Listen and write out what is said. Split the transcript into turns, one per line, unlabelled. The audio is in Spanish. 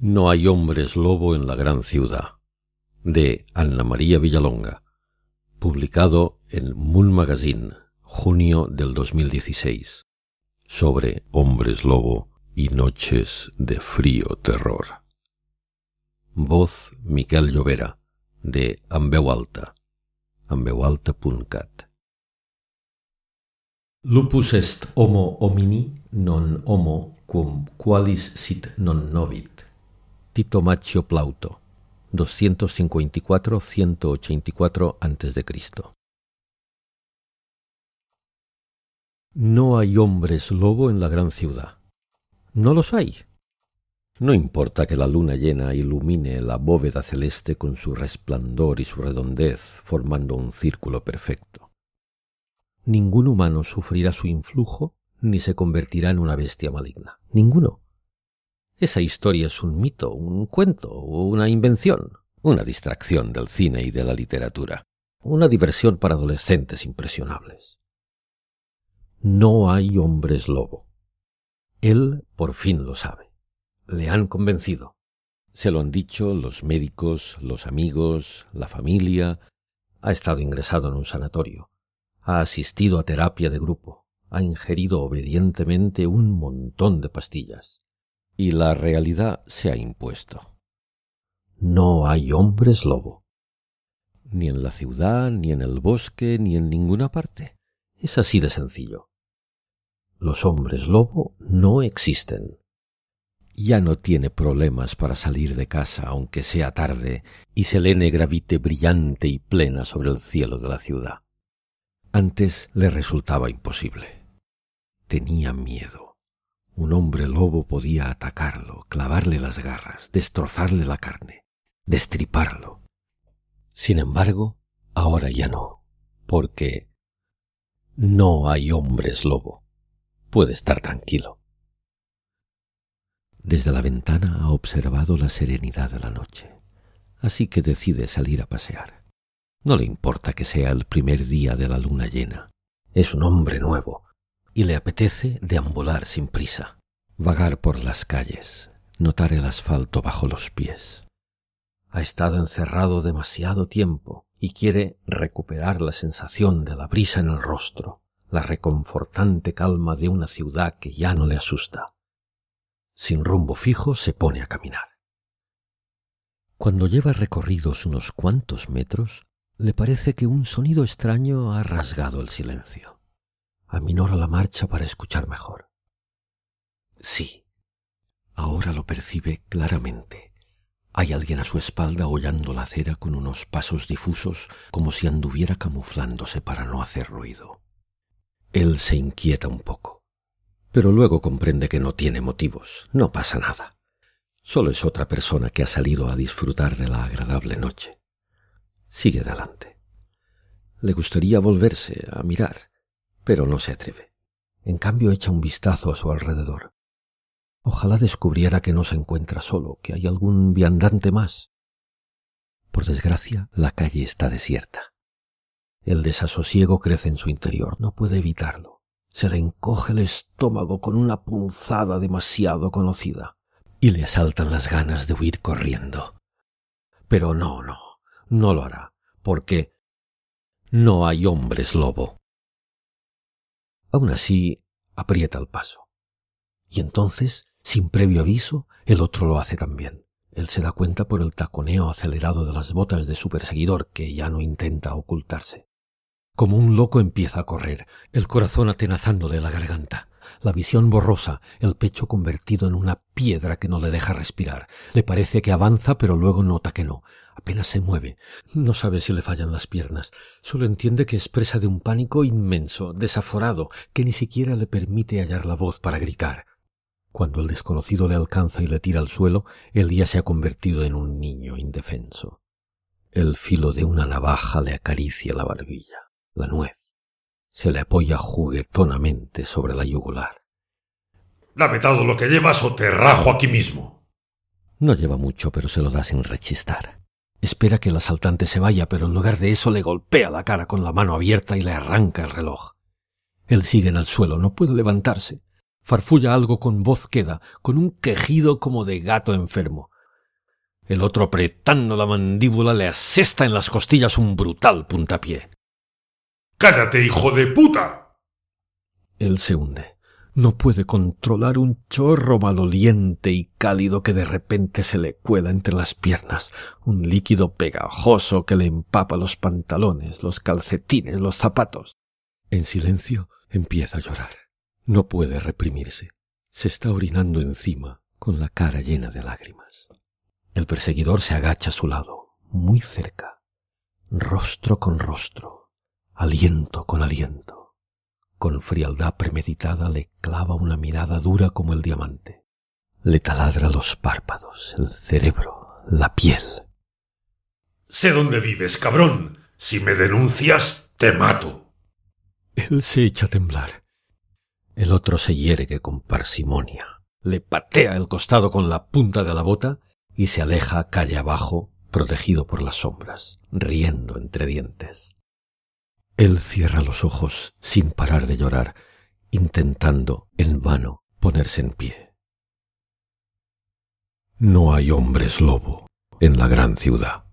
No hay hombres lobo en la gran ciudad, de Anna María Villalonga, publicado en Moon Magazine, junio del 2016, sobre hombres lobo y noches de frío terror. Voz Miquel Llovera, de Ambeualta, ambeualta.cat. Lupus est homo homini non homo cum qualis sit non novit. Tito Machio Plauto, 254-184 a.C. No hay hombres lobo en la gran ciudad. No los hay. No importa que la luna llena ilumine la bóveda celeste con su resplandor y su redondez, formando un círculo perfecto. Ningún humano sufrirá su influjo ni se convertirá en una bestia maligna. Ninguno. Esa historia es un mito, un cuento, una invención, una distracción del cine y de la literatura, una diversión para adolescentes impresionables. No hay hombres lobo. Él por fin lo sabe. Le han convencido. Se lo han dicho los médicos, los amigos, la familia. Ha estado ingresado en un sanatorio. Ha asistido a terapia de grupo. Ha ingerido obedientemente un montón de pastillas y la realidad se ha impuesto. No hay hombres lobo. Ni en la ciudad, ni en el bosque, ni en ninguna parte. Es así de sencillo. Los hombres lobo no existen. Ya no tiene problemas para salir de casa aunque sea tarde y Selene gravite brillante y plena sobre el cielo de la ciudad. Antes le resultaba imposible. Tenía miedo un hombre lobo podía atacarlo, clavarle las garras, destrozarle la carne, destriparlo. Sin embargo, ahora ya no, porque no hay hombres lobo. Puede estar tranquilo. Desde la ventana ha observado la serenidad de la noche, así que decide salir a pasear. No le importa que sea el primer día de la luna llena. Es un hombre nuevo, y le apetece deambular sin prisa, vagar por las calles, notar el asfalto bajo los pies. Ha estado encerrado demasiado tiempo y quiere recuperar la sensación de la brisa en el rostro, la reconfortante calma de una ciudad que ya no le asusta. Sin rumbo fijo se pone a caminar. Cuando lleva recorridos unos cuantos metros, le parece que un sonido extraño ha rasgado el silencio aminora la marcha para escuchar mejor. Sí, ahora lo percibe claramente. Hay alguien a su espalda hollando la acera con unos pasos difusos como si anduviera camuflándose para no hacer ruido. Él se inquieta un poco, pero luego comprende que no tiene motivos, no pasa nada. Solo es otra persona que ha salido a disfrutar de la agradable noche. Sigue adelante. Le gustaría volverse a mirar, pero no se atreve. En cambio echa un vistazo a su alrededor. Ojalá descubriera que no se encuentra solo, que hay algún viandante más. Por desgracia, la calle está desierta. El desasosiego crece en su interior, no puede evitarlo. Se le encoge el estómago con una punzada demasiado conocida y le asaltan las ganas de huir corriendo. Pero no, no, no lo hará, porque no hay hombres lobo. Aun así, aprieta el paso. Y entonces, sin previo aviso, el otro lo hace también. Él se da cuenta por el taconeo acelerado de las botas de su perseguidor, que ya no intenta ocultarse. Como un loco empieza a correr, el corazón atenazándole la garganta, la visión borrosa, el pecho convertido en una piedra que no le deja respirar. Le parece que avanza, pero luego nota que no. Apenas se mueve. No sabe si le fallan las piernas. Solo entiende que es presa de un pánico inmenso, desaforado, que ni siquiera le permite hallar la voz para gritar. Cuando el desconocido le alcanza y le tira al suelo, él ya se ha convertido en un niño indefenso. El filo de una navaja le acaricia la barbilla, la nuez. Se le apoya juguetonamente sobre la yugular.
Dame todo lo que llevas o te rajo aquí mismo.
No lleva mucho, pero se lo da sin rechistar. Espera que el asaltante se vaya, pero en lugar de eso le golpea la cara con la mano abierta y le arranca el reloj. Él sigue en el suelo, no puede levantarse. farfulla algo con voz queda, con un quejido como de gato enfermo. El otro apretando la mandíbula le asesta en las costillas un brutal puntapié.
¡Cállate, hijo de puta!
Él se hunde. No puede controlar un chorro maloliente y cálido que de repente se le cuela entre las piernas, un líquido pegajoso que le empapa los pantalones, los calcetines, los zapatos. En silencio empieza a llorar. No puede reprimirse. Se está orinando encima, con la cara llena de lágrimas. El perseguidor se agacha a su lado, muy cerca, rostro con rostro, aliento con aliento con frialdad premeditada le clava una mirada dura como el diamante. Le taladra los párpados, el cerebro, la piel.
Sé dónde vives, cabrón. Si me denuncias, te mato.
Él se echa a temblar. El otro se yergue con parsimonia, le patea el costado con la punta de la bota y se aleja calle abajo, protegido por las sombras, riendo entre dientes. Él cierra los ojos sin parar de llorar, intentando en vano ponerse en pie. No hay hombres lobo en la gran ciudad.